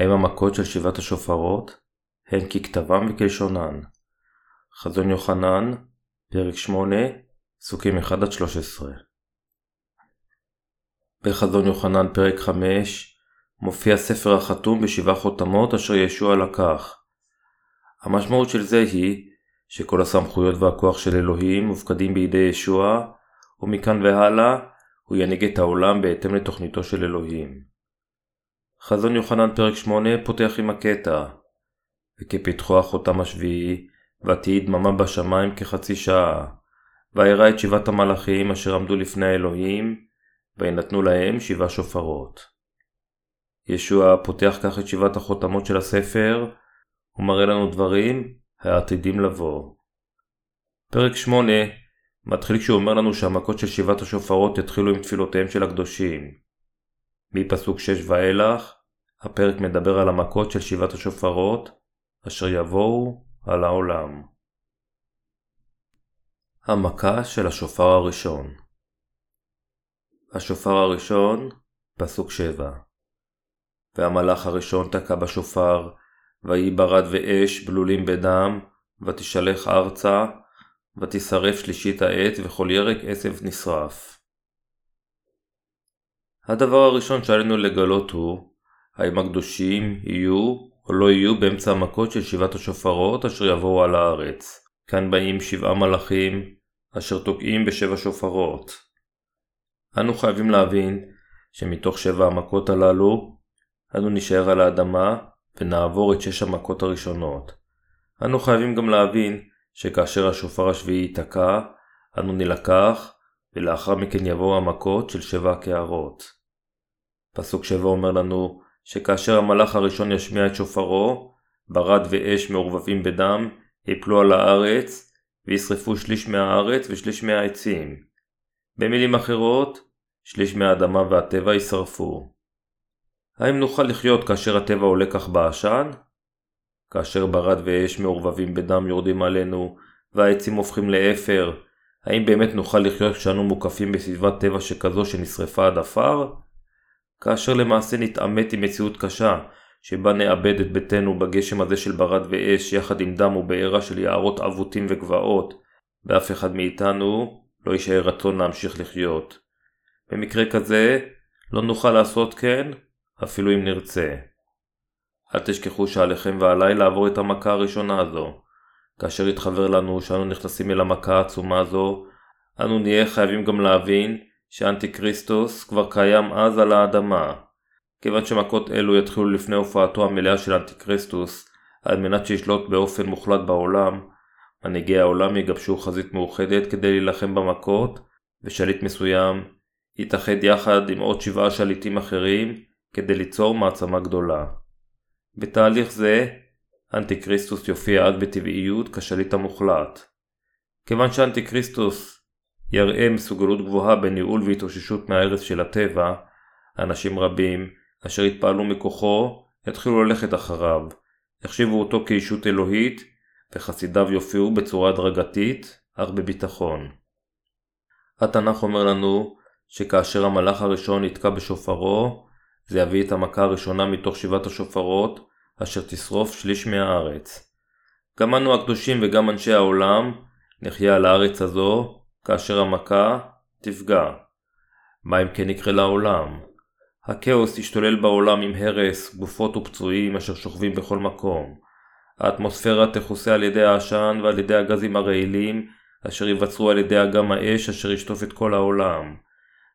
האם המכות של שבעת השופרות הן ככתבם וכלשונן. חזון יוחנן, פרק 8, פסוקים 1-13 בחזון יוחנן פרק 5 מופיע ספר החתום בשבעה חותמות אשר ישוע לקח. המשמעות של זה היא שכל הסמכויות והכוח של אלוהים מופקדים בידי ישוע, ומכאן והלאה הוא ינהיג את העולם בהתאם לתוכניתו של אלוהים. חזון יוחנן פרק 8 פותח עם הקטע וכפתחו החותם השביעי, ותהי דממה בשמיים כחצי שעה. וירא את שבעת המלאכים אשר עמדו לפני האלוהים, וינתנו להם שבעה שופרות. ישוע פותח כך את שבעת החותמות של הספר, ומראה לנו דברים העתידים לבוא. פרק 8 מתחיל כשהוא אומר לנו שהמכות של שבעת השופרות יתחילו עם תפילותיהם של הקדושים. מפסוק 6 ואילך, הפרק מדבר על המכות של שבעת השופרות, אשר יבואו על העולם. המכה של השופר הראשון השופר הראשון, פסוק 7 והמלאך הראשון תקע בשופר, ויהי ברד ואש בלולים בדם, ותשלח ארצה, ותשרף שלישית העט, וכל ירק עשב נשרף. הדבר הראשון שעלינו לגלות הוא, האם הקדושים יהיו או לא יהיו באמצע המכות של שבעת השופרות אשר יבואו על הארץ. כאן באים שבעה מלאכים אשר תוקעים בשבע שופרות. אנו חייבים להבין שמתוך שבע המכות הללו אנו נשאר על האדמה ונעבור את שש המכות הראשונות. אנו חייבים גם להבין שכאשר השופר השביעי ייתקע, אנו נילקח, ולאחר מכן יבואו המכות של שבע הקערות. פסוק שבע אומר לנו שכאשר המלאך הראשון ישמיע את שופרו, ברד ואש מעורבבים בדם, יפלו על הארץ, וישרפו שליש מהארץ ושליש מהעצים. במילים אחרות, שליש מהאדמה והטבע יישרפו. האם נוכל לחיות כאשר הטבע עולה כך בעשן? כאשר ברד ואש מעורבבים בדם יורדים עלינו, והעצים הופכים לאפר, האם באמת נוכל לחיות כשאנו מוקפים בסביבת טבע שכזו שנשרפה עד עפר? כאשר למעשה נתעמת עם מציאות קשה, שבה נאבד את ביתנו בגשם הזה של ברד ואש יחד עם דם ובעירה של יערות עבותים וגבעות, ואף אחד מאיתנו לא יישאר רצון להמשיך לחיות. במקרה כזה, לא נוכל לעשות כן, אפילו אם נרצה. אל תשכחו שעליכם ועליי לעבור את המכה הראשונה הזו. כאשר יתחבר לנו שאנו נכנסים אל המכה העצומה הזו, אנו נהיה חייבים גם להבין שאנטי כריסטוס כבר קיים אז על האדמה. כיוון שמכות אלו יתחילו לפני הופעתו המלאה של אנטי כריסטוס, על מנת שישלוט באופן מוחלט בעולם, מנהיגי העולם יגבשו חזית מאוחדת כדי להילחם במכות, ושליט מסוים יתאחד יחד עם עוד שבעה שליטים אחרים כדי ליצור מעצמה גדולה. בתהליך זה, אנטי כריסטוס יופיע אז בטבעיות כשליט המוחלט. כיוון שאנטי כריסטוס יראה מסוגלות גבוהה בניהול והתאוששות מההרס של הטבע, אנשים רבים, אשר התפעלו מכוחו, יתחילו ללכת אחריו, יחשיבו אותו כאישות אלוהית, וחסידיו יופיעו בצורה הדרגתית, אך בביטחון. התנ"ך אומר לנו שכאשר המלאך הראשון יתקע בשופרו, זה יביא את המכה הראשונה מתוך שבעת השופרות, אשר תשרוף שליש מהארץ. גם אנו הקדושים וגם אנשי העולם, נחיה על הארץ הזו, כאשר המכה תפגע. מה אם כן יקרה לעולם? הכאוס ישתולל בעולם עם הרס, גופות ופצועים אשר שוכבים בכל מקום. האטמוספירה תכוסה על ידי העשן ועל ידי הגזים הרעילים אשר ייווצרו על ידי אגם האש אשר ישטוף את כל העולם.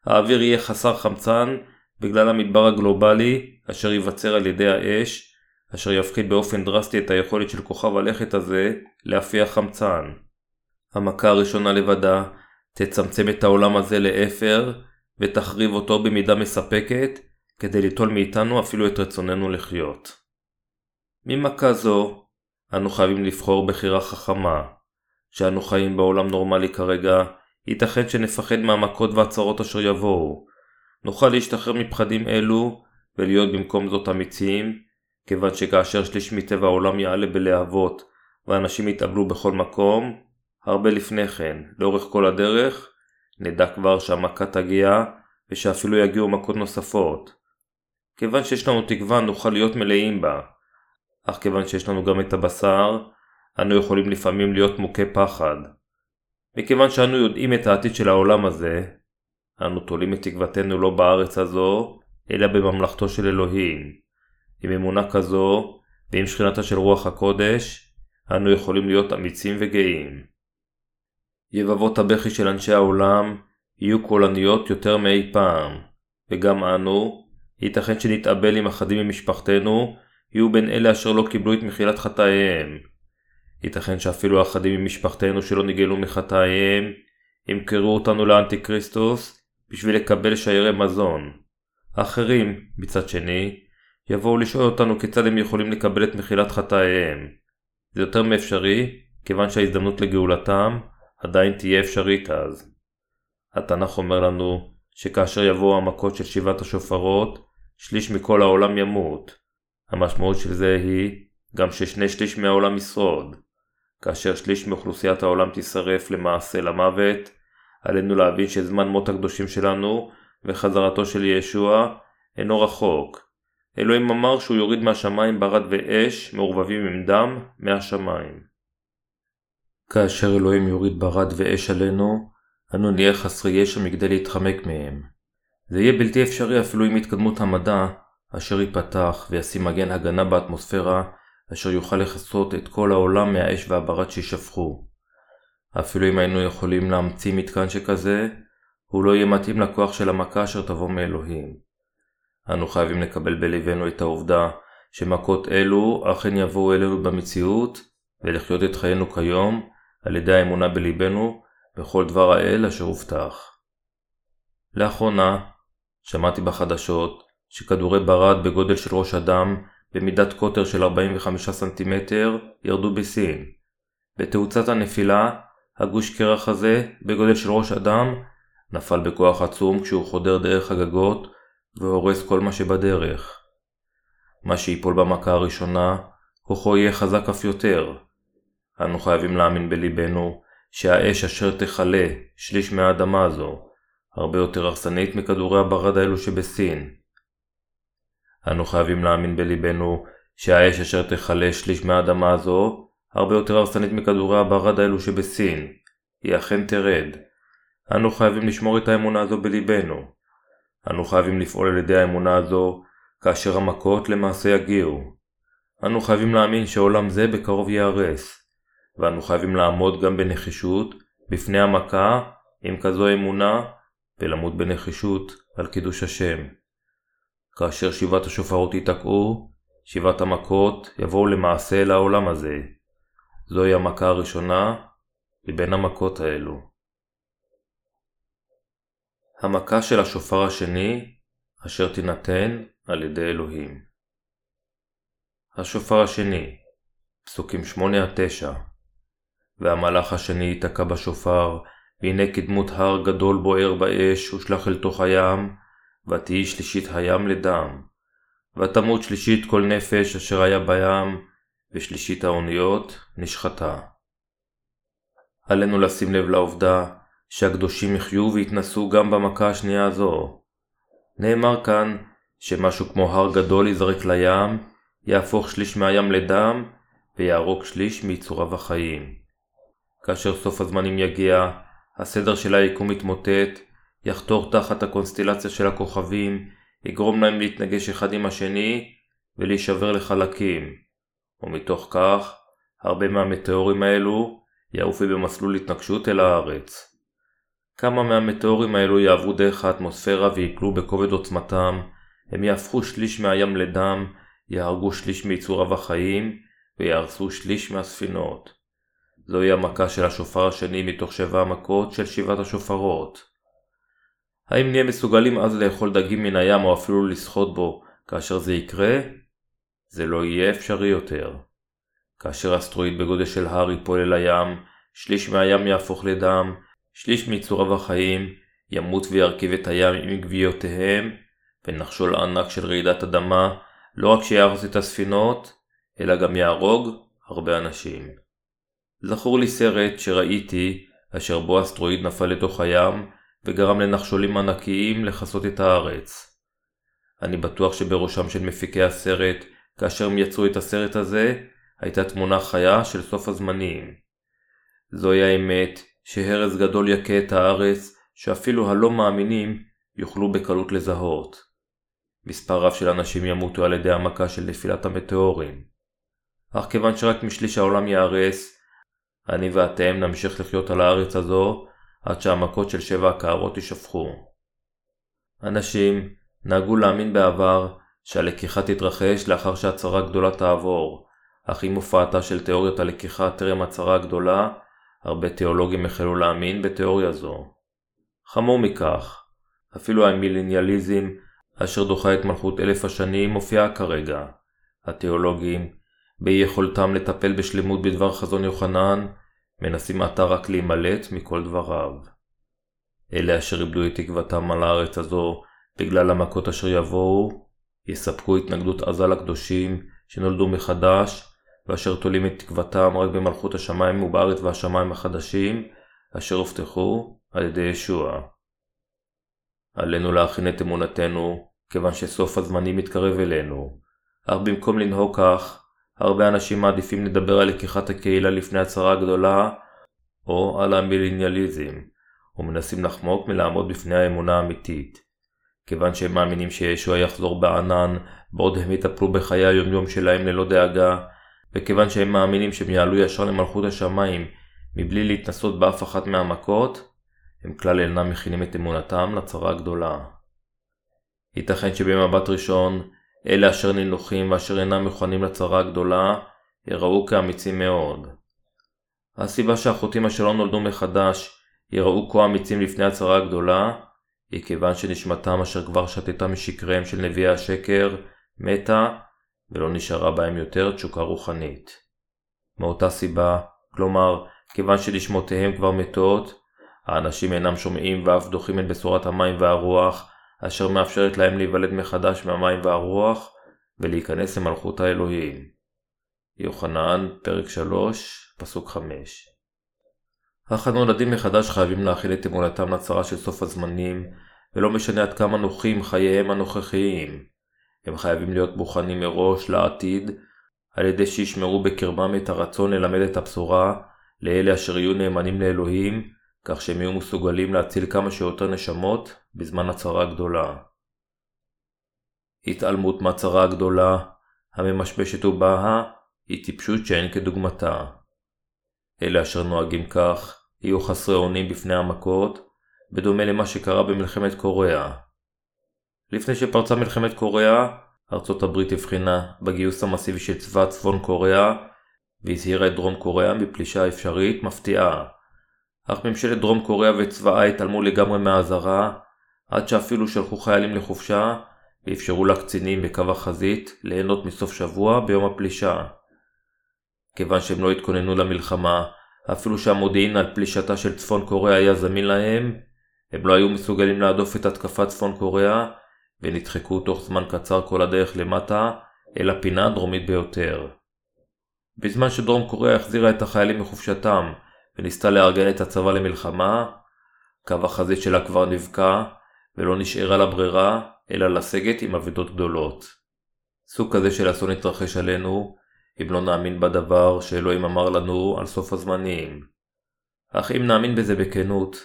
האוויר יהיה חסר חמצן בגלל המדבר הגלובלי אשר ייווצר על ידי האש אשר יפחית באופן דרסטי את היכולת של כוכב הלכת הזה להפיח חמצן. המכה הראשונה לבדה תצמצם את העולם הזה לאפר ותחריב אותו במידה מספקת כדי ליטול מאיתנו אפילו את רצוננו לחיות. ממכה זו אנו חייבים לבחור בחירה חכמה. שאנו חיים בעולם נורמלי כרגע, ייתכן שנפחד מהמכות והצרות אשר יבואו. נוכל להשתחרר מפחדים אלו ולהיות במקום זאת אמיצים, כיוון שכאשר שליש מטבע העולם יעלה בלהבות ואנשים יתאבלו בכל מקום, הרבה לפני כן, לאורך כל הדרך, נדע כבר שהמכה תגיע ושאפילו יגיעו מכות נוספות. כיוון שיש לנו תקווה נוכל להיות מלאים בה, אך כיוון שיש לנו גם את הבשר, אנו יכולים לפעמים להיות מוכי פחד. מכיוון שאנו יודעים את העתיד של העולם הזה, אנו תולים את תקוותנו לא בארץ הזו, אלא בממלכתו של אלוהים. עם אמונה כזו, ועם שכינתה של רוח הקודש, אנו יכולים להיות אמיצים וגאים. יבבות הבכי של אנשי העולם יהיו קולניות יותר מאי פעם, וגם אנו, ייתכן שנתאבל עם אחדים ממשפחתנו, יהיו בין אלה אשר לא קיבלו את מחילת חטאיהם. ייתכן שאפילו אחדים ממשפחתנו שלא נגאלו מחטאיהם, ימכרו אותנו לאנטי כריסטוס בשביל לקבל שיירי מזון. האחרים, מצד שני, יבואו לשאול אותנו כיצד הם יכולים לקבל את מחילת חטאיהם. זה יותר מאפשרי, כיוון שההזדמנות לגאולתם עדיין תהיה אפשרית אז. התנ"ך אומר לנו שכאשר יבואו המכות של שבעת השופרות, שליש מכל העולם ימות. המשמעות של זה היא גם ששני שליש מהעולם ישרוד. כאשר שליש מאוכלוסיית העולם תישרף למעשה למוות, עלינו להבין שזמן מות הקדושים שלנו וחזרתו של ישוע אינו רחוק. אלוהים אמר שהוא יוריד מהשמיים ברד ואש מעורבבים עם דם מהשמיים. כאשר אלוהים יוריד ברד ואש עלינו, אנו נהיה חסרי ישע מכדי להתחמק מהם. זה יהיה בלתי אפשרי אפילו עם התקדמות המדע, אשר ייפתח וישים מגן הגנה באטמוספירה, אשר יוכל לכסות את כל העולם מהאש והברד שישפכו. אפילו אם היינו יכולים להמציא מתקן שכזה, הוא לא יהיה מתאים לכוח של המכה אשר תבוא מאלוהים. אנו חייבים לקבל בלבנו את העובדה שמכות אלו אכן יבואו אלינו במציאות, ולחיות את חיינו כיום על ידי האמונה בלבנו בכל דבר האל אשר הובטח. לאחרונה שמעתי בחדשות שכדורי ברד בגודל של ראש אדם במידת קוטר של 45 סנטימטר ירדו בסין. בתאוצת הנפילה, הגוש קרח הזה, בגודל של ראש אדם, נפל בכוח עצום כשהוא חודר דרך הגגות והורס כל מה שבדרך. מה שיפול במכה הראשונה, כוחו יהיה חזק אף יותר. אנו חייבים להאמין בליבנו שהאש אשר תכלה שליש מהאדמה הזו, הרבה יותר הרסנית מכדורי הברד האלו שבסין. אנו חייבים להאמין בליבנו שהאש אשר תכלה שליש מהאדמה הזו, הרבה יותר הרסנית מכדורי הברד האלו שבסין. היא אכן תרד. אנו חייבים לשמור את האמונה הזו בליבנו. אנו חייבים לפעול על ידי האמונה הזו כאשר המכות למעשה יגיעו. אנו חייבים להאמין שעולם זה בקרוב ייהרס. ואנו חייבים לעמוד גם בנחישות בפני המכה עם כזו אמונה ולמות בנחישות על קידוש השם. כאשר שבעת השופרות ייתקעו, שבעת המכות יבואו למעשה אל העולם הזה. זוהי המכה הראשונה מבין המכות האלו. המכה של השופר השני, אשר תינתן על ידי אלוהים. השופר השני, פסוקים 8-9 והמלאך השני ייתקע בשופר, והנה כדמות הר גדול בוער באש, ושלח אל תוך הים, ותהי שלישית הים לדם. ותמות שלישית כל נפש אשר היה בים, ושלישית האוניות נשחטה. עלינו לשים לב לעובדה שהקדושים יחיו ויתנסו גם במכה השנייה הזו. נאמר כאן שמשהו כמו הר גדול ייזרק לים, יהפוך שליש מהים לדם, ויהרוג שליש מיצוריו החיים. כאשר סוף הזמנים יגיע, הסדר של היקום יתמוטט, יחתור תחת הקונסטלציה של הכוכבים, יגרום להם להתנגש אחד עם השני ולהישבר לחלקים. ומתוך כך, הרבה מהמטאורים האלו יעופו במסלול התנגשות אל הארץ. כמה מהמטאורים האלו יעברו דרך האטמוספירה ויפלו בכובד עוצמתם, הם יהפכו שליש מהים לדם, יהרגו שליש מיצוריו החיים, ויהרסו שליש מהספינות. זוהי המכה של השופר השני מתוך שבע המכות של שבעת השופרות. האם נהיה מסוגלים אז לאכול דגים מן הים או אפילו לשחות בו כאשר זה יקרה? זה לא יהיה אפשרי יותר. כאשר אסטרואיד בגודל של הר ייפול אל הים, שליש מהים יהפוך לדם, שליש מיצוריו החיים ימות וירכיב את הים עם גוויותיהם, ונחשול ענק של רעידת אדמה לא רק שיהרוס את הספינות, אלא גם יהרוג הרבה אנשים. זכור לי סרט שראיתי, אשר בו אסטרואיד נפל לתוך הים, וגרם לנחשולים ענקיים לכסות את הארץ. אני בטוח שבראשם של מפיקי הסרט, כאשר הם יצרו את הסרט הזה, הייתה תמונה חיה של סוף הזמנים. זוהי האמת שהרס גדול יכה את הארץ, שאפילו הלא מאמינים יוכלו בקלות לזהות. מספר רב של אנשים ימותו על ידי המכה של נפילת המטאורים. אך כיוון שרק משליש העולם ייהרס, אני ואתם נמשיך לחיות על הארץ הזו עד שהמכות של שבע הקערות יישפכו. אנשים נהגו להאמין בעבר שהלקיחה תתרחש לאחר שהצהרה גדולה תעבור, אך עם הופעתה של תיאוריות הלקיחה טרם הצהרה הגדולה, הרבה תיאולוגים החלו להאמין בתיאוריה זו. חמור מכך, אפילו המילניאליזם, אשר דוחה את מלכות אלף השנים, מופיעה כרגע. התיאולוגים, באי יכולתם לטפל בשלמות בדבר חזון יוחנן, מנסים עתה רק להימלט מכל דבריו. אלה אשר איבדו את תקוותם על הארץ הזו בגלל המכות אשר יבואו, יספקו התנגדות עזה לקדושים שנולדו מחדש, ואשר תולים את תקוותם רק במלכות השמיים ובארץ והשמיים החדשים, אשר הובטחו על ידי ישוע. עלינו להכין את אמונתנו, כיוון שסוף הזמנים מתקרב אלינו. אך במקום לנהוג כך, הרבה אנשים מעדיפים לדבר על לקיחת הקהילה לפני הצהרה הגדולה, או על המילניאליזם, ומנסים לחמוק מלעמוד בפני האמונה האמיתית. כיוון שהם מאמינים שישוע יחזור בענן, בעוד הם יטפלו בחיי היומיום שלהם ללא דאגה, וכיוון שהם מאמינים שהם יעלו ישר למלכות השמיים מבלי להתנסות באף אחת מהמכות, הם כלל אינם מכינים את אמונתם לצרה הגדולה. ייתכן שבמבט ראשון, אלה אשר נינוחים ואשר אינם מוכנים לצרה הגדולה, יראו כאמיצים מאוד. הסיבה שהחוטאים אשר לא נולדו מחדש יראו כה אמיצים לפני הצרה הגדולה, היא כיוון שנשמתם אשר כבר שתתה משקריהם של נביאי השקר, מתה, ולא נשארה בהם יותר תשוקה רוחנית. מאותה סיבה, כלומר, כיוון שנשמותיהם כבר מתות, האנשים אינם שומעים ואף דוחים את בשורת המים והרוח, אשר מאפשרת להם להיוולד מחדש מהמים והרוח, ולהיכנס למלכות האלוהים. יוחנן, פרק 3, פסוק 5 אך הנולדים מחדש חייבים להכיל את אמונתם לצרה של סוף הזמנים, ולא משנה עד כמה נוחים חייהם הנוכחיים. הם חייבים להיות מוכנים מראש לעתיד, על ידי שישמרו בקרבם את הרצון ללמד את הבשורה לאלה אשר יהיו נאמנים לאלוהים, כך שהם יהיו מסוגלים להציל כמה שיותר נשמות בזמן הצרה הגדולה. התעלמות מהצרה הגדולה, הממשמשת ובאה, היא טיפשות שאין כדוגמתה. אלה אשר נוהגים כך, יהיו חסרי אונים בפני המכות, בדומה למה שקרה במלחמת קוריאה. לפני שפרצה מלחמת קוריאה, ארצות הברית הבחינה בגיוס המסיבי של צבא צפון קוריאה, והזהירה את דרום קוריאה מפלישה אפשרית מפתיעה. אך ממשלת דרום קוריאה וצבאה התעלמו לגמרי מהאזהרה, עד שאפילו שלחו חיילים לחופשה, ואפשרו לקצינים בקו החזית ליהנות מסוף שבוע ביום הפלישה. כיוון שהם לא התכוננו למלחמה, אפילו שהמודיעין על פלישתה של צפון קוריאה היה זמין להם, הם לא היו מסוגלים להדוף את התקפת צפון קוריאה, ונדחקו תוך זמן קצר כל הדרך למטה, אל הפינה הדרומית ביותר. בזמן שדרום קוריאה החזירה את החיילים מחופשתם, וניסתה לארגן את הצבא למלחמה, קו החזית שלה כבר נבקע, ולא נשארה לה ברירה, אלא לסגת עם אבדות גדולות. סוג כזה של אסון התרחש עלינו, אם לא נאמין בדבר שאלוהים אמר לנו על סוף הזמנים. אך אם נאמין בזה בכנות,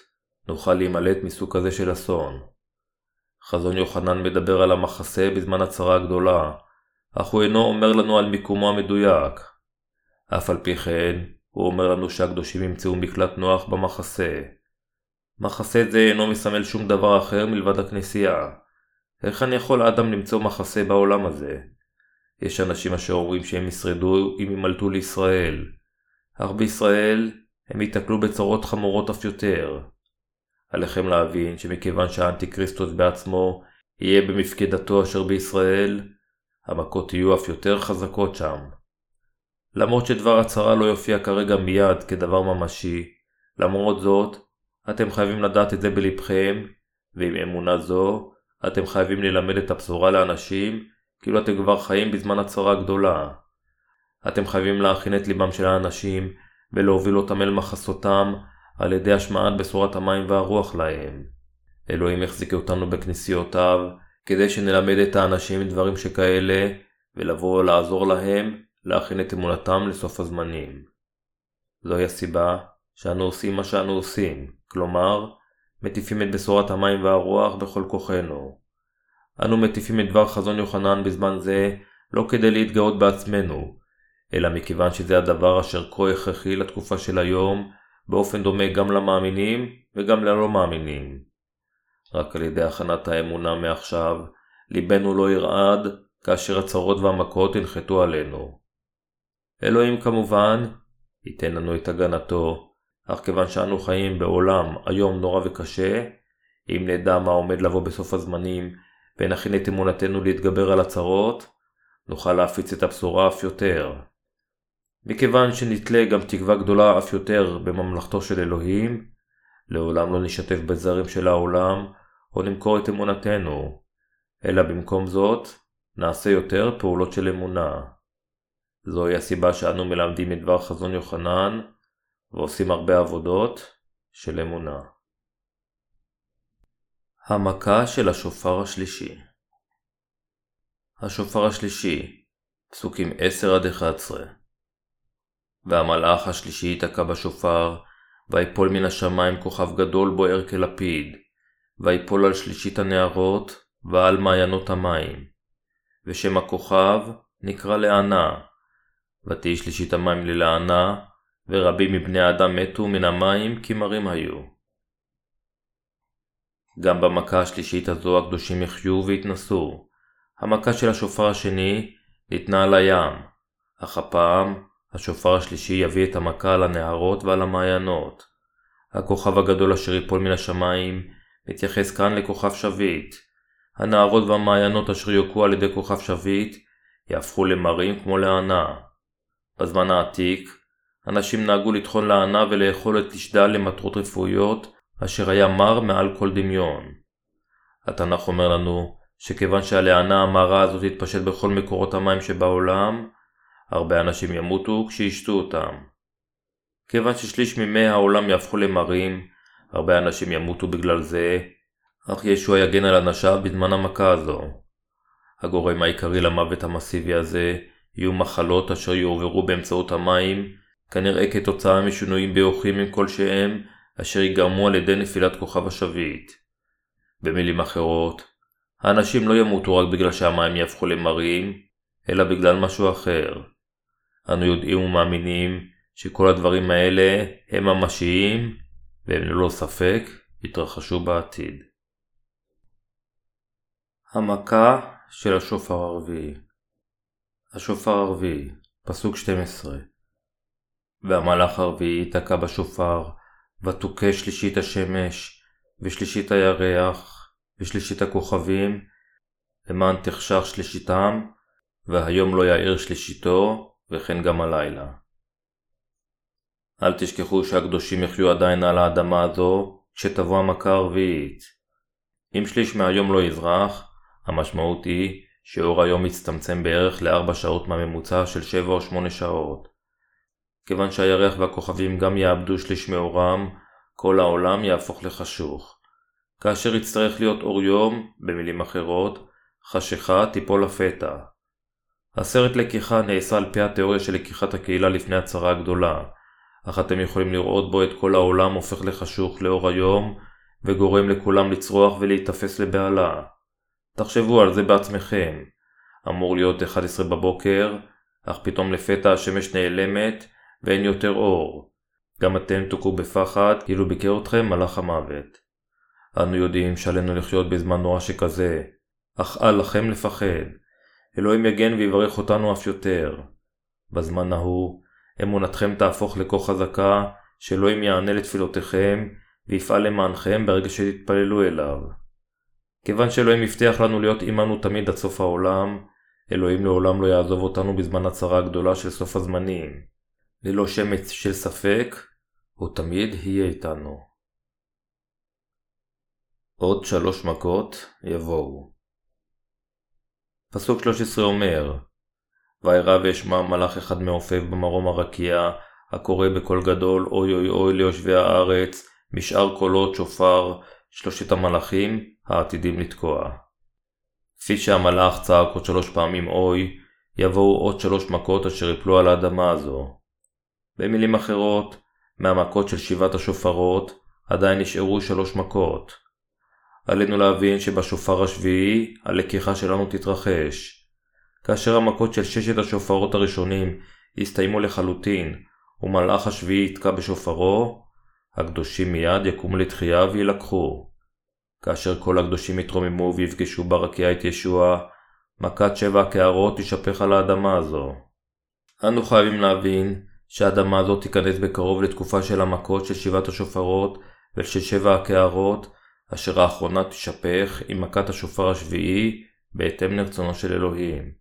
נוכל להימלט מסוג כזה של אסון. חזון יוחנן מדבר על המחסה בזמן הצרה הגדולה, אך הוא אינו אומר לנו על מיקומו המדויק. אף על פי כן, הוא אומר לנו שהקדושים ימצאו מקלט נוח במחסה. מחסה זה אינו מסמל שום דבר אחר מלבד הכנסייה. אני יכול אדם למצוא מחסה בעולם הזה? יש אנשים אשר אומרים שהם ישרדו אם ימלטו לישראל, אך בישראל הם ייתקלו בצרות חמורות אף יותר. עליכם להבין שמכיוון שהאנטי-כריסטוס בעצמו יהיה במפקדתו אשר בישראל, המכות יהיו אף יותר חזקות שם. למרות שדבר הצהרה לא יופיע כרגע מיד כדבר ממשי, למרות זאת, אתם חייבים לדעת את זה בלבכם, ועם אמונה זו, אתם חייבים ללמד את הבשורה לאנשים כאילו אתם כבר חיים בזמן הצהרה גדולה. אתם חייבים להכין את ליבם של האנשים ולהוביל אותם אל מחסותם על ידי השמעת בשורת המים והרוח להם. אלוהים יחזיק אותנו בכנסיותיו, כדי שנלמד את האנשים דברים שכאלה, ולבוא לעזור להם להכין את אמונתם לסוף הזמנים. זוהי הסיבה שאנו עושים מה שאנו עושים, כלומר, מטיפים את בשורת המים והרוח בכל כוחנו. אנו מטיפים את דבר חזון יוחנן בזמן זה לא כדי להתגאות בעצמנו, אלא מכיוון שזה הדבר אשר כה הכרחי לתקופה של היום, באופן דומה גם למאמינים וגם ללא מאמינים. רק על ידי הכנת האמונה מעכשיו, ליבנו לא ירעד כאשר הצרות והמכות ינחתו עלינו. אלוהים כמובן ייתן לנו את הגנתו, אך כיוון שאנו חיים בעולם היום נורא וקשה, אם נדע מה עומד לבוא בסוף הזמנים ונכין את אמונתנו להתגבר על הצרות, נוכל להפיץ את הבשורה אף יותר. מכיוון שנתלה גם תקווה גדולה אף יותר בממלכתו של אלוהים, לעולם לא נשתף בזרים של העולם, או נמכור את אמונתנו, אלא במקום זאת, נעשה יותר פעולות של אמונה. זוהי הסיבה שאנו מלמדים את דבר חזון יוחנן, ועושים הרבה עבודות של אמונה. המכה של השופר השלישי השופר השלישי, פסוקים 10-11 והמלאך השלישי ייתקע בשופר, ויפול מן השמיים כוכב גדול בוער כלפיד, ויפול על שלישית הנערות, ועל מעיינות המים. ושם הכוכב נקרא לענה. ותהי שלישית המים ללענה, ורבים מבני האדם מתו מן המים כי מרים היו. גם במכה השלישית הזו הקדושים יחיו והתנסו. המכה של השופר השני ניתנה על הים, אך הפעם השופר השלישי יביא את המכה על הנהרות ועל המעיינות. הכוכב הגדול אשר ייפול מן השמיים מתייחס כאן לכוכב שביט. הנהרות והמעיינות אשר יוקעו על ידי כוכב שביט יהפכו למרים כמו לענה. בזמן העתיק, אנשים נהגו לטחון לענה ולאכול את לשדה למטרות רפואיות, אשר היה מר מעל כל דמיון. התנ"ך אומר לנו שכיוון שהלענה המרה הזאת תתפשט בכל מקורות המים שבעולם, הרבה אנשים ימותו כשישתו אותם. כיוון ששליש ממי העולם יהפכו למרים, הרבה אנשים ימותו בגלל זה, אך ישוע יגן על אנשיו בזמן המכה הזו. הגורם העיקרי למוות המסיבי הזה יהיו מחלות אשר יועברו באמצעות המים, כנראה כתוצאה משינויים ביוכימיים כלשהם, אשר ייגרמו על ידי נפילת כוכב השביט. במילים אחרות, האנשים לא ימותו רק בגלל שהמים יהפכו למרים, אלא בגלל משהו אחר. אנו יודעים ומאמינים שכל הדברים האלה הם ממשיים והם ללא ספק יתרחשו בעתיד. המכה של השופר הרביעי השופר הרביעי, פסוק 12 והמלאך הרביעי ייתקע בשופר, ותוכה שלישית השמש, ושלישית הירח, ושלישית הכוכבים, למען תחשך שלישיתם, והיום לא יאיר שלישיתו, וכן גם הלילה. אל תשכחו שהקדושים יחיו עדיין על האדמה הזו כשתבוא המכה הרביעית. אם שליש מהיום לא יזרח, המשמעות היא שאור היום יצטמצם בערך לארבע שעות מהממוצע של שבע או שמונה שעות. כיוון שהירח והכוכבים גם יאבדו שליש מאורם, כל העולם יהפוך לחשוך. כאשר יצטרך להיות אור יום, במילים אחרות, חשיכה תיפול לפתע. הסרט לקיחה נעשה על פי התיאוריה של לקיחת הקהילה לפני הצהרה הגדולה, אך אתם יכולים לראות בו את כל העולם הופך לחשוך לאור היום, וגורם לכולם לצרוח ולהיתפס לבהלה. תחשבו על זה בעצמכם. אמור להיות 11 בבוקר, אך פתאום לפתע השמש נעלמת, ואין יותר אור. גם אתם תוכו בפחד, כאילו ביקר אתכם מלאך המוות. אנו יודעים שעלינו לחיות בזמן נורא שכזה, אך אל לכם לפחד. אלוהים יגן ויברך אותנו אף יותר. בזמן ההוא, אמונתכם תהפוך לכה חזקה, שאלוהים יענה לתפילותיכם, ויפעל למענכם ברגע שתתפללו אליו. כיוון שאלוהים הבטיח לנו להיות עמנו תמיד עד סוף העולם, אלוהים לעולם לא יעזוב אותנו בזמן הצרה הגדולה של סוף הזמנים. ללא שמץ של ספק, הוא תמיד יהיה איתנו. עוד שלוש מכות יבואו. פסוק 13 אומר וירא ואשמע מלאך אחד מעופף במרום הרקיע, הקורא בקול גדול אוי אוי אוי ליושבי הארץ, משאר קולות שופר, שלושת המלאכים העתידים לתקוע. כפי שהמלאך צעק עוד שלוש פעמים אוי, יבואו עוד שלוש מכות אשר יפלו על האדמה הזו. במילים אחרות, מהמכות של שבעת השופרות, עדיין נשארו שלוש מכות. עלינו להבין שבשופר השביעי, הלקיחה שלנו תתרחש. כאשר המכות של ששת השופרות הראשונים יסתיימו לחלוטין, ומלאך השביעי יתקע בשופרו, הקדושים מיד יקומו לתחייה וילקחו. כאשר כל הקדושים יתרוממו ויפגשו ברקיע את ישוע, מכת שבע הקערות תשפך על האדמה הזו. אנו חייבים להבין שהאדמה הזו תיכנס בקרוב לתקופה של המכות של שבעת השופרות ושל שבע הקערות, אשר האחרונה תשפך עם מכת השופר השביעי, בהתאם לרצונו של אלוהים.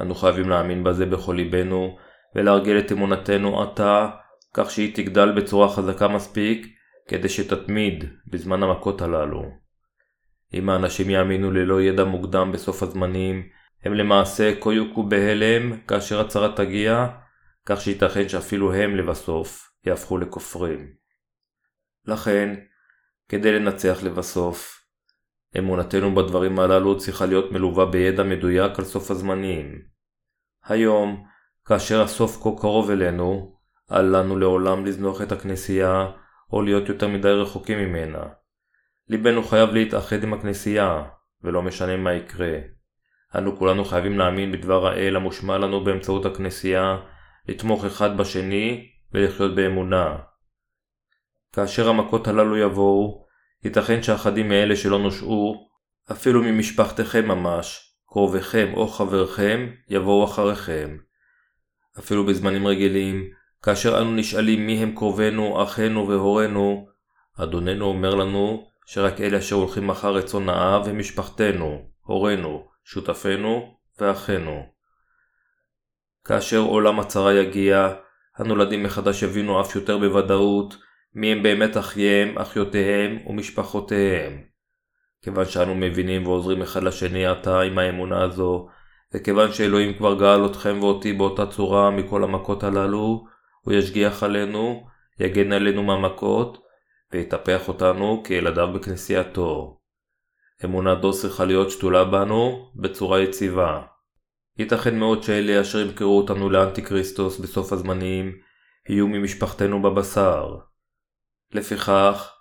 אנו חייבים להאמין בזה בכל ליבנו, ולהרגל את אמונתנו עתה, כך שהיא תגדל בצורה חזקה מספיק, כדי שתתמיד בזמן המכות הללו. אם האנשים יאמינו ללא ידע מוקדם בסוף הזמנים, הם למעשה כה יוכו בהלם כאשר הצהרה תגיע, כך שייתכן שאפילו הם לבסוף יהפכו לכופרים. לכן, כדי לנצח לבסוף, אמונתנו בדברים הללו צריכה להיות מלווה בידע מדויק על סוף הזמנים. היום, כאשר הסוף כה קרוב אלינו, אל לנו לעולם לזנוח את הכנסייה, או להיות יותר מדי רחוקים ממנה. ליבנו חייב להתאחד עם הכנסייה, ולא משנה מה יקרה. אנו כולנו חייבים להאמין בדבר האל המושמע לנו באמצעות הכנסייה, לתמוך אחד בשני ולחיות באמונה. כאשר המכות הללו יבואו, ייתכן שאחדים מאלה שלא נושעו, אפילו ממשפחתכם ממש, קרוביכם או חברכם, יבואו אחריכם. אפילו בזמנים רגילים, כאשר אנו נשאלים מי הם קרובינו, אחינו והורינו, אדוננו אומר לנו שרק אלה אשר הולכים אחר רצון האב הם משפחתנו, הורינו, שותפינו ואחינו. כאשר עולם הצרה יגיע, הנולדים מחדש יבינו אף יותר בוודאות מי הם באמת אחייהם, אחיותיהם ומשפחותיהם. כיוון שאנו מבינים ועוזרים אחד לשני עתה עם האמונה הזו, וכיוון שאלוהים כבר גאל אתכם ואותי באותה צורה מכל המכות הללו, הוא ישגיח עלינו, יגן עלינו מהמכות, ויטפח אותנו כילדיו בכנסייתו. אמונה זו צריכה להיות שתולה בנו בצורה יציבה. ייתכן מאוד שאלה אשר ימכרו אותנו לאנטי כריסטוס בסוף הזמנים, יהיו ממשפחתנו בבשר. לפיכך,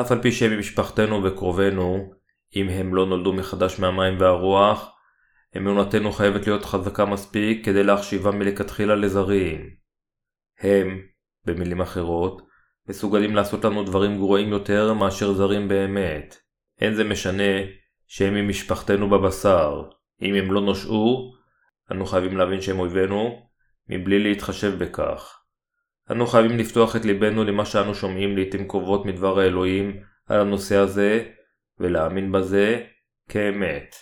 אף על פי שהם ממשפחתנו וקרובנו, אם הם לא נולדו מחדש מהמים והרוח, אמונתנו חייבת להיות חזקה מספיק כדי להחשיבם מלכתחילה לזרים. הם, במילים אחרות, מסוגלים לעשות לנו דברים גרועים יותר מאשר זרים באמת. אין זה משנה שהם ממשפחתנו בבשר. אם הם לא נושעו, אנו חייבים להבין שהם אויבינו, מבלי להתחשב בכך. אנו חייבים לפתוח את ליבנו למה שאנו שומעים לעתים קרובות מדבר האלוהים על הנושא הזה, ולהאמין בזה כאמת.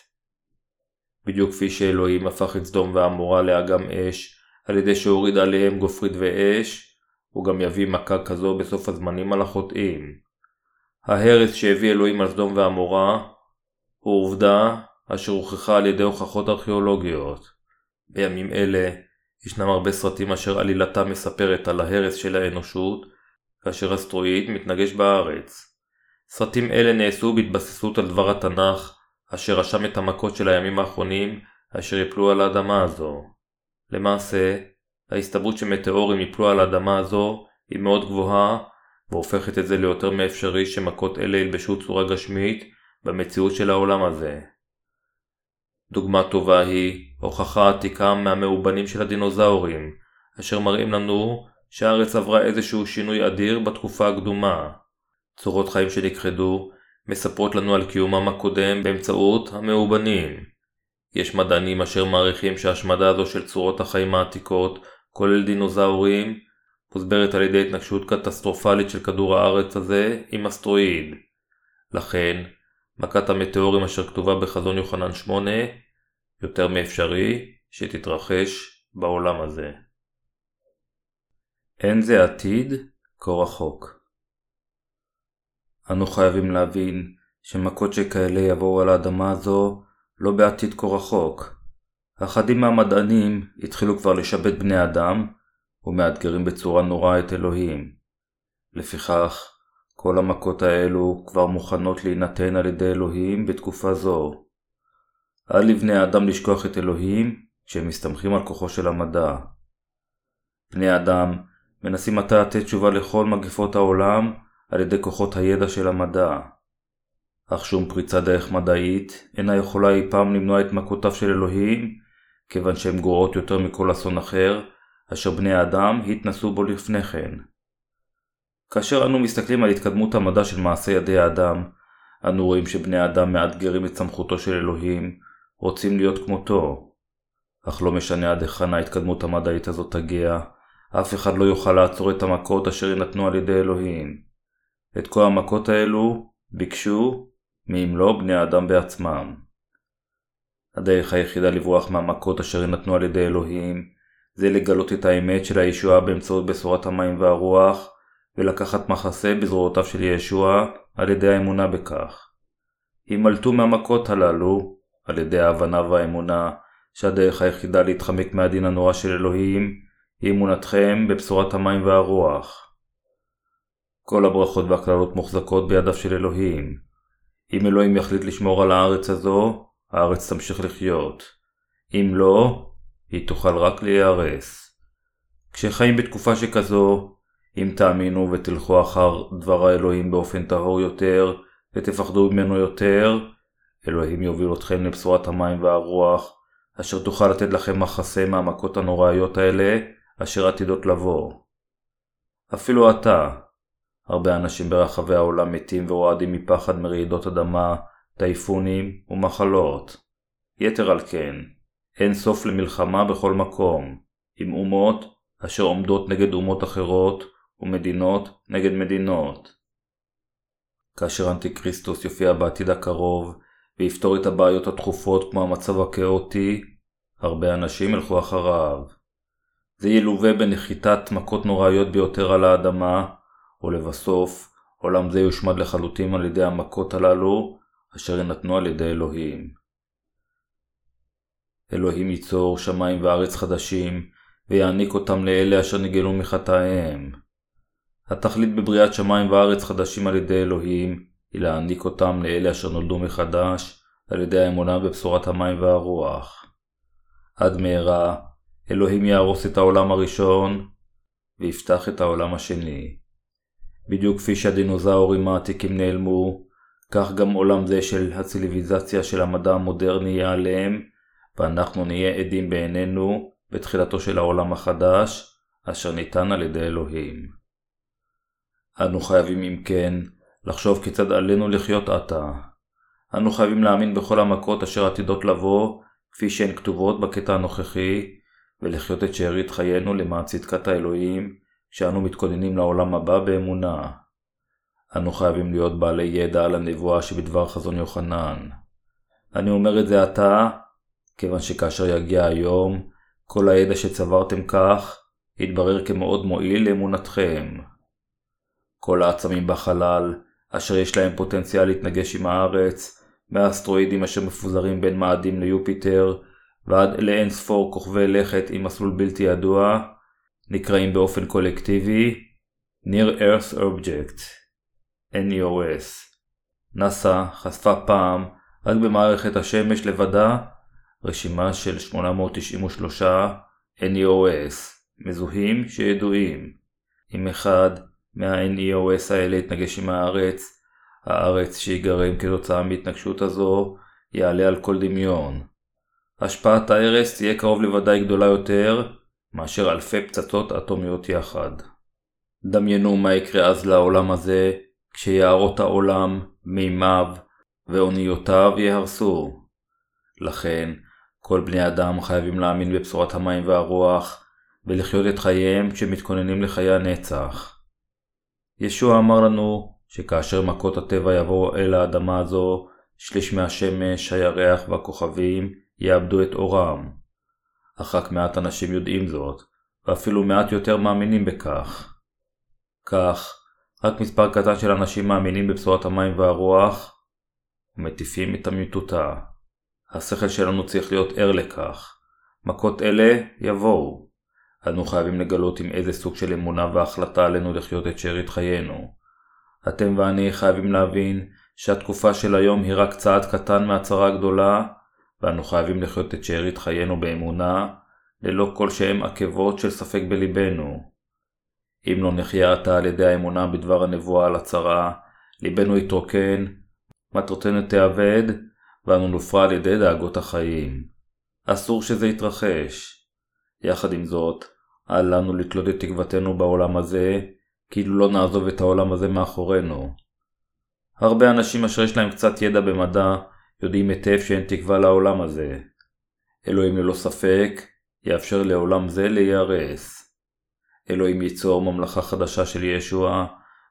בדיוק כפי שאלוהים הפך את סדום ועמורה לאגם אש, על ידי שהוריד עליהם גופרית ואש, הוא גם יביא מכה כזו בסוף הזמנים על החוטאים. ההרס שהביא אלוהים על סדום ועמורה, הוא עובדה אשר הוכחה על ידי הוכחות ארכיאולוגיות. בימים אלה, ישנם הרבה סרטים אשר עלילתם מספרת על ההרס של האנושות, כאשר אסטרואיד מתנגש בארץ. סרטים אלה נעשו בהתבססות על דבר התנ"ך, אשר רשם את המכות של הימים האחרונים, אשר יפלו על האדמה הזו. למעשה, ההסתברות שמטאורים יפלו על האדמה הזו היא מאוד גבוהה, והופכת את זה ליותר מאפשרי שמכות אלה ילבשו צורה גשמית במציאות של העולם הזה. דוגמה טובה היא הוכחה עתיקה מהמאובנים של הדינוזאורים, אשר מראים לנו שהארץ עברה איזשהו שינוי אדיר בתקופה הקדומה. צורות חיים שנכחדו מספרות לנו על קיומם הקודם באמצעות המאובנים. יש מדענים אשר מעריכים שההשמדה הזו של צורות החיים העתיקות, כולל דינוזאורים, מוסברת על ידי התנגשות קטסטרופלית של כדור הארץ הזה עם אסטרואיד. לכן, מכת המטאורים אשר כתובה בחזון יוחנן 8 יותר מאפשרי שתתרחש בעולם הזה. אין זה עתיד כה רחוק. אנו חייבים להבין שמכות שכאלה יבואו על האדמה הזו לא בעתיד כה רחוק. אחדים מהמדענים התחילו כבר לשבת בני אדם ומאתגרים בצורה נוראה את אלוהים. לפיכך, כל המכות האלו כבר מוכנות להינתן על ידי אלוהים בתקופה זו. אל לבני האדם לשכוח את אלוהים כשהם מסתמכים על כוחו של המדע. בני האדם מנסים עתה לתת תשובה לכל מגפות העולם על ידי כוחות הידע של המדע. אך שום פריצת דרך מדעית אינה יכולה אי פעם למנוע את מכותיו של אלוהים, כיוון שהן גרועות יותר מכל אסון אחר, אשר בני האדם התנסו בו לפני כן. כאשר אנו מסתכלים על התקדמות המדע של מעשה ידי האדם, אנו רואים שבני האדם מאתגרים את סמכותו של אלוהים, רוצים להיות כמותו. אך לא משנה עד היכן ההתקדמות המדעית הזאת תגיע, אף אחד לא יוכל לעצור את המכות אשר יינתנו על ידי אלוהים. את כל המכות האלו ביקשו, מאם לא בני האדם בעצמם. הדרך היחידה לברוח מהמכות אשר יינתנו על ידי אלוהים, זה לגלות את האמת של הישועה באמצעות בשורת המים והרוח, ולקחת מחסה בזרועותיו של ישוע על ידי האמונה בכך. הימלטו מהמכות הללו על ידי ההבנה והאמונה שהדרך היחידה להתחמק מהדין הנורא של אלוהים היא אמונתכם בבשורת המים והרוח. כל הברכות והקללות מוחזקות בידיו של אלוהים. אם אלוהים יחליט לשמור על הארץ הזו, הארץ תמשיך לחיות. אם לא, היא תוכל רק להיהרס. כשחיים בתקופה שכזו, אם תאמינו ותלכו אחר דבר האלוהים באופן טהור יותר, ותפחדו ממנו יותר, אלוהים יוביל אתכם לבשורת המים והרוח, אשר תוכל לתת לכם מחסה מהמכות הנוראיות האלה, אשר עתידות לבוא. אפילו עתה, הרבה אנשים ברחבי העולם מתים ורועדים מפחד מרעידות אדמה, טייפונים ומחלות. יתר על כן, אין סוף למלחמה בכל מקום, עם אומות אשר עומדות נגד אומות אחרות, ומדינות נגד מדינות. כאשר אנטיקריסטוס יופיע בעתיד הקרוב, ויפתור את הבעיות הדחופות כמו המצב הכאוטי, הרבה אנשים ילכו אחריו. זה ילווה בנחיתת מכות נוראיות ביותר על האדמה, ולבסוף, עולם זה יושמד לחלוטין על ידי המכות הללו, אשר יינתנו על ידי אלוהים. אלוהים ייצור שמיים וארץ חדשים, ויעניק אותם לאלה אשר נגלו מחטאיהם. התכלית בבריאת שמיים וארץ חדשים על ידי אלוהים, היא להעניק אותם לאלה אשר נולדו מחדש, על ידי האמונה בבשורת המים והרוח. עד מהרה, אלוהים יהרוס את העולם הראשון, ויפתח את העולם השני. בדיוק כפי שהדינוזאורים העתיקים נעלמו, כך גם עולם זה של הציליביזציה של המדע המודרני ייעלם, ואנחנו נהיה עדים בעינינו בתחילתו של העולם החדש, אשר ניתן על ידי אלוהים. אנו חייבים אם כן לחשוב כיצד עלינו לחיות עתה. אנו חייבים להאמין בכל המכות אשר עתידות לבוא, כפי שהן כתובות בקטע הנוכחי, ולחיות את שארית חיינו למען צדקת האלוהים, כשאנו מתכוננים לעולם הבא באמונה. אנו חייבים להיות בעלי ידע על הנבואה שבדבר חזון יוחנן. אני אומר את זה עתה, כיוון שכאשר יגיע היום, כל הידע שצברתם כך, יתברר כמאוד מועיל לאמונתכם. כל העצמים בחלל, אשר יש להם פוטנציאל להתנגש עם הארץ, מהאסטרואידים אשר מפוזרים בין מאדים ליופיטר, ועד לאין ספור כוכבי לכת עם מסלול בלתי ידוע, נקראים באופן קולקטיבי Near Earth Object NEOS. נאס"א חשפה פעם, רק במערכת השמש לבדה, רשימה של 893 NEOS מזוהים שידועים. אם אחד מה-NEOS האלה יתנגש עם הארץ, הארץ שיגרם כתוצאה מהתנגשות הזו יעלה על כל דמיון. השפעת ההרס תהיה קרוב לוודאי גדולה יותר מאשר אלפי פצצות אטומיות יחד. דמיינו מה יקרה אז לעולם הזה כשיערות העולם, מימיו ואוניותיו ייהרסו. לכן, כל בני אדם חייבים להאמין בבשורת המים והרוח ולחיות את חייהם כשמתכוננים לחיי הנצח. ישוע אמר לנו שכאשר מכות הטבע יבואו אל האדמה הזו, שליש מהשמש, הירח והכוכבים יאבדו את אורם. אך רק מעט אנשים יודעים זאת, ואפילו מעט יותר מאמינים בכך. כך, רק מספר קטן של אנשים מאמינים בבשורת המים והרוח, ומטיפים את אמיתותה. השכל שלנו צריך להיות ער לכך. מכות אלה יבואו. אנו חייבים לגלות עם איזה סוג של אמונה והחלטה עלינו לחיות את שארית חיינו. אתם ואני חייבים להבין שהתקופה של היום היא רק צעד קטן מהצרה הגדולה, ואנו חייבים לחיות את שארית חיינו באמונה, ללא כל שהם עקבות של ספק בלבנו. אם לא נחיה עתה על ידי האמונה בדבר הנבואה על הצרה, ליבנו יתרוקן, מטרותינו תאבד, ואנו נופרע על ידי דאגות החיים. אסור שזה יתרחש. יחד עם זאת, אל לנו לתלות את תקוותנו בעולם הזה, כאילו לא נעזוב את העולם הזה מאחורינו. הרבה אנשים אשר יש להם קצת ידע במדע, יודעים היטב שאין תקווה לעולם הזה. אלוהים ללא ספק, יאפשר לעולם זה להיהרס. אלוהים ייצור ממלכה חדשה של ישוע,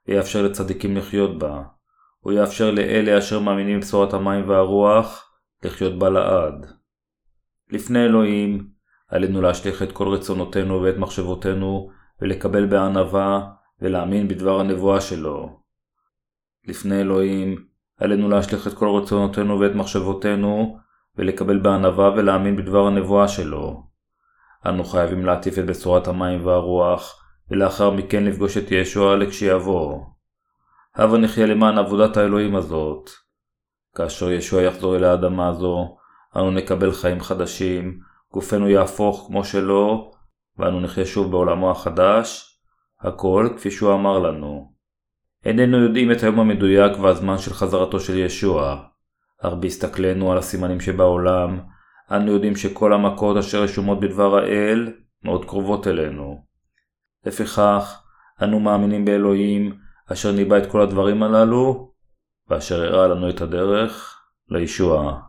ויאפשר לצדיקים לחיות בה. הוא יאפשר לאלה אשר מאמינים בבשורת המים והרוח, לחיות בה לעד. לפני אלוהים, עלינו להשליך את כל רצונותינו ואת מחשבותינו, ולקבל בענווה, ולהאמין בדבר הנבואה שלו. לפני אלוהים, עלינו להשליך את כל רצונותינו ואת מחשבותינו, ולקבל בענווה ולהאמין בדבר הנבואה שלו. אנו חייבים להטיף את בשורת המים והרוח, ולאחר מכן לפגוש את ישוע לכשיבוא. הבה נחיה למען עבודת האלוהים הזאת. כאשר ישוע יחזור אל האדמה הזו, אנו נקבל חיים חדשים, גופנו יהפוך כמו שלו, ואנו נחיה שוב בעולמו החדש, הכל כפי שהוא אמר לנו. איננו יודעים את היום המדויק והזמן של חזרתו של ישוע, אך בהסתכלנו על הסימנים שבעולם, אנו יודעים שכל המכות אשר רשומות בדבר האל מאוד קרובות אלינו. לפיכך, אנו מאמינים באלוהים, אשר ניבא את כל הדברים הללו, ואשר הראה לנו את הדרך לישוע.